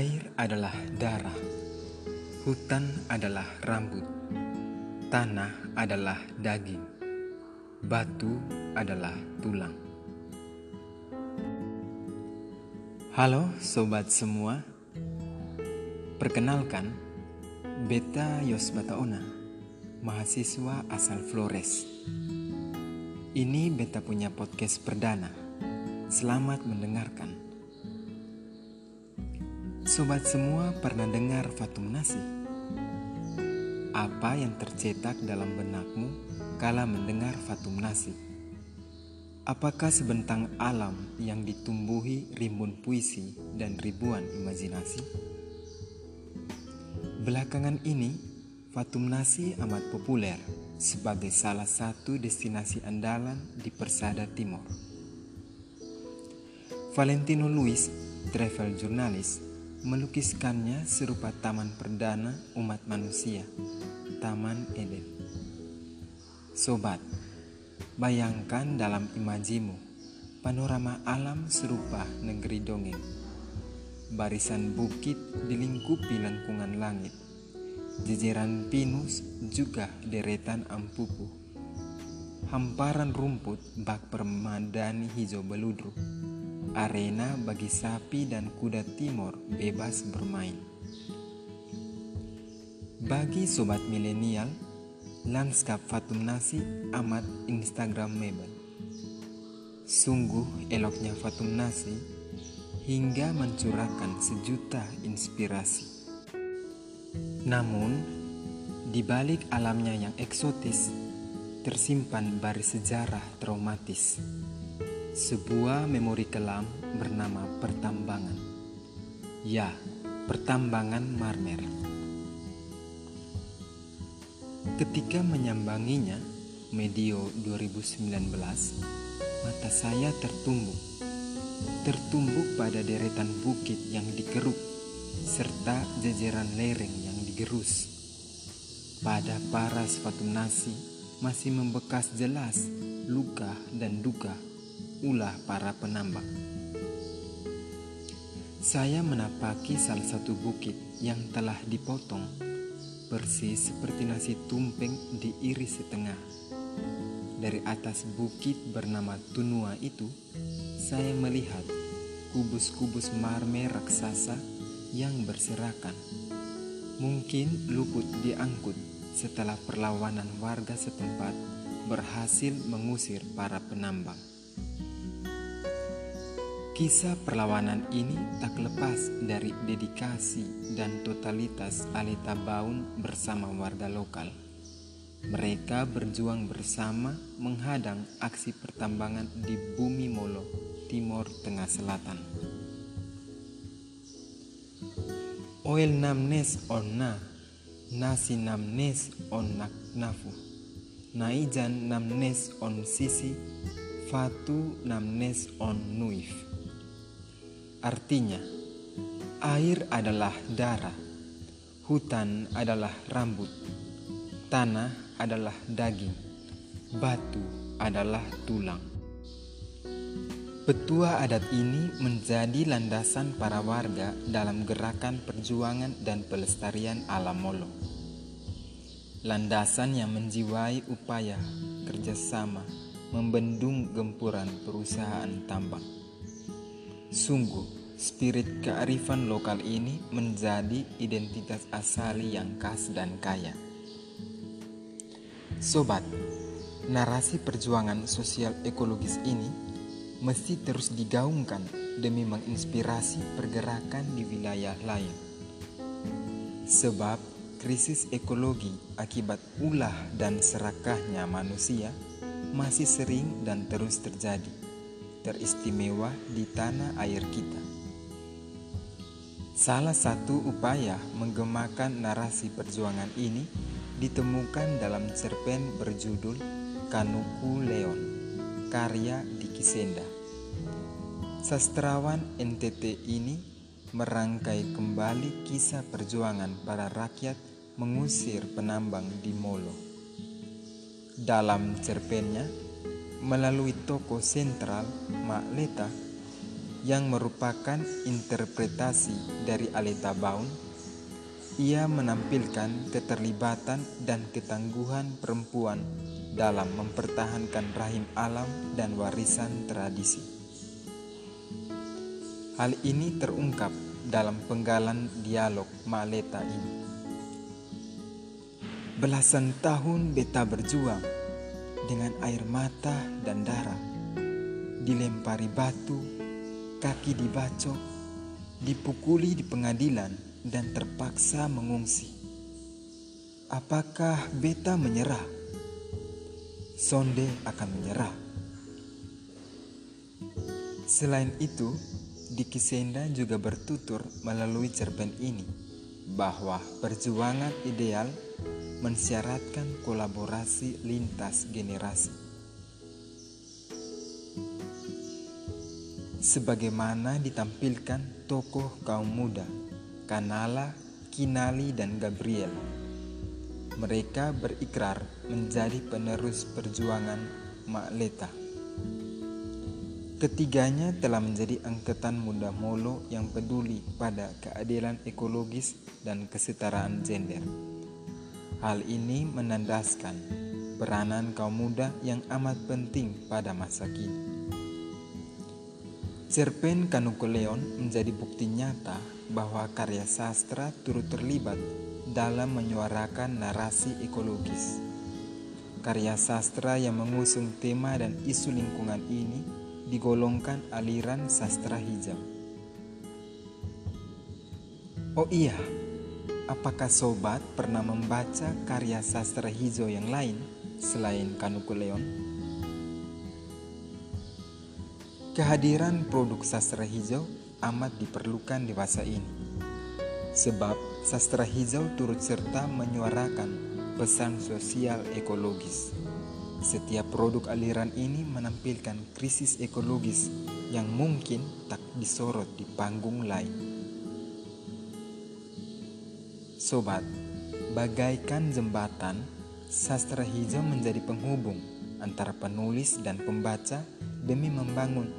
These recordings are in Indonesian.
Air adalah darah, hutan adalah rambut, tanah adalah daging, batu adalah tulang. Halo sobat semua, perkenalkan Beta Yosbataona, mahasiswa asal Flores. Ini Beta punya podcast perdana. Selamat mendengarkan. Sobat semua pernah dengar Fatum Nasi? Apa yang tercetak dalam benakmu kala mendengar Fatum Nasi? Apakah sebentang alam yang ditumbuhi rimbun puisi dan ribuan imajinasi? Belakangan ini, Fatum Nasi amat populer sebagai salah satu destinasi andalan di Persada Timur. Valentino Luis, travel jurnalis, melukiskannya serupa taman perdana umat manusia, Taman Eden. Sobat, bayangkan dalam imajimu panorama alam serupa negeri dongeng. Barisan bukit dilingkupi lengkungan langit jejeran pinus juga deretan ampupu. Hamparan rumput bak permadani hijau beludru. Arena bagi sapi dan kuda timur bebas bermain. Bagi sobat milenial, lanskap Fatum Nasi amat instagramable. Sungguh eloknya Fatum Nasi hingga mencurahkan sejuta inspirasi. Namun, di balik alamnya yang eksotis, tersimpan baris sejarah traumatis. Sebuah memori kelam bernama pertambangan. Ya, pertambangan Marmer. Ketika menyambanginya, medio 2019, mata saya tertumbuk. Tertumbuk pada deretan bukit yang dikeruk serta jajaran lereng yang digerus. Pada paras Fatum Nasi masih membekas jelas luka dan duka ulah para penambang. Saya menapaki salah satu bukit yang telah dipotong persis seperti nasi tumpeng diiris setengah. Dari atas bukit bernama Tunua itu, saya melihat kubus-kubus marmer raksasa yang berserakan mungkin luput diangkut setelah perlawanan warga setempat berhasil mengusir para penambang. Kisah perlawanan ini tak lepas dari dedikasi dan totalitas Alita Baun bersama warga lokal. Mereka berjuang bersama menghadang aksi pertambangan di bumi Molo, Timur Tengah Selatan. Oil namnes on na, nasi namnes on naknafu, naijan namnes on sisi, fatu namnes on nuif. Artinya, air adalah darah, hutan adalah rambut, tanah adalah daging, batu adalah tulang. Petua adat ini menjadi landasan para warga dalam gerakan perjuangan dan pelestarian alam molo. Landasan yang menjiwai upaya kerjasama membendung gempuran perusahaan tambang. Sungguh, spirit kearifan lokal ini menjadi identitas asali yang khas dan kaya. Sobat, narasi perjuangan sosial ekologis ini mesti terus digaungkan demi menginspirasi pergerakan di wilayah lain. Sebab krisis ekologi akibat ulah dan serakahnya manusia masih sering dan terus terjadi, teristimewa di tanah air kita. Salah satu upaya menggemakan narasi perjuangan ini ditemukan dalam cerpen berjudul Kanuku Leon, karya Diki Senda. Sastrawan NTT ini merangkai kembali kisah perjuangan para rakyat mengusir penambang di Molo. Dalam cerpennya, melalui toko sentral Mak Leta, yang merupakan interpretasi dari Aleta Baun, ia menampilkan keterlibatan dan ketangguhan perempuan dalam mempertahankan rahim alam dan warisan tradisi. Hal ini terungkap dalam penggalan dialog Maleta ini. Belasan tahun beta berjuang dengan air mata dan darah, dilempari batu kaki dibacok, dipukuli di pengadilan, dan terpaksa mengungsi. Apakah beta menyerah? Sonde akan menyerah. Selain itu, Diki Senda juga bertutur melalui cerpen ini bahwa perjuangan ideal mensyaratkan kolaborasi lintas generasi. sebagaimana ditampilkan tokoh kaum muda Kanala, Kinali, dan Gabriel. Mereka berikrar menjadi penerus perjuangan Makleta. Ketiganya telah menjadi angkatan muda Molo yang peduli pada keadilan ekologis dan kesetaraan gender. Hal ini menandaskan peranan kaum muda yang amat penting pada masa kini. Cerpen Kanukuleon menjadi bukti nyata bahwa karya sastra turut terlibat dalam menyuarakan narasi ekologis. Karya sastra yang mengusung tema dan isu lingkungan ini digolongkan aliran sastra hijau. Oh iya, apakah sobat pernah membaca karya sastra hijau yang lain selain Kanukuleon? Kehadiran produk sastra hijau amat diperlukan di masa ini. Sebab sastra hijau turut serta menyuarakan pesan sosial ekologis. Setiap produk aliran ini menampilkan krisis ekologis yang mungkin tak disorot di panggung lain. Sobat, bagaikan jembatan, sastra hijau menjadi penghubung antara penulis dan pembaca demi membangun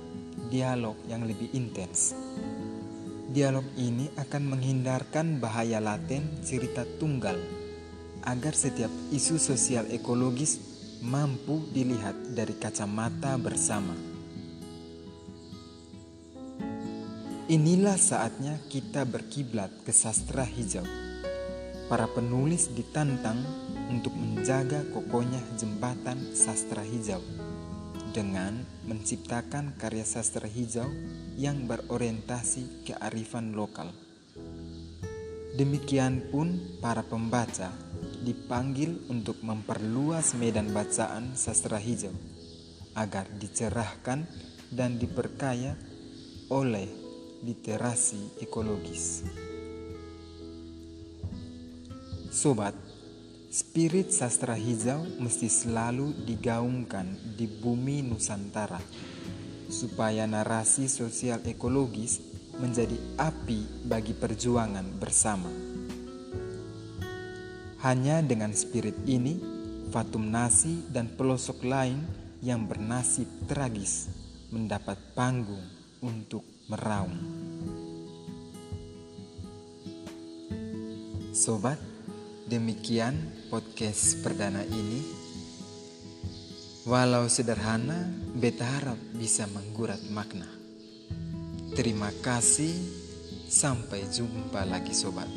dialog yang lebih intens. Dialog ini akan menghindarkan bahaya laten cerita tunggal agar setiap isu sosial ekologis mampu dilihat dari kacamata bersama. Inilah saatnya kita berkiblat ke sastra hijau. Para penulis ditantang untuk menjaga kokohnya jembatan sastra hijau dengan menciptakan karya sastra hijau yang berorientasi kearifan lokal. Demikian pun para pembaca dipanggil untuk memperluas medan bacaan sastra hijau agar dicerahkan dan diperkaya oleh literasi ekologis. Sobat, Spirit sastra hijau mesti selalu digaungkan di bumi Nusantara, supaya narasi sosial ekologis menjadi api bagi perjuangan bersama. Hanya dengan spirit ini, Fatum Nasi dan pelosok lain yang bernasib tragis mendapat panggung untuk meraung. Sobat, Demikian podcast perdana ini. Walau sederhana, beta harap bisa menggurat makna. Terima kasih, sampai jumpa lagi sobat.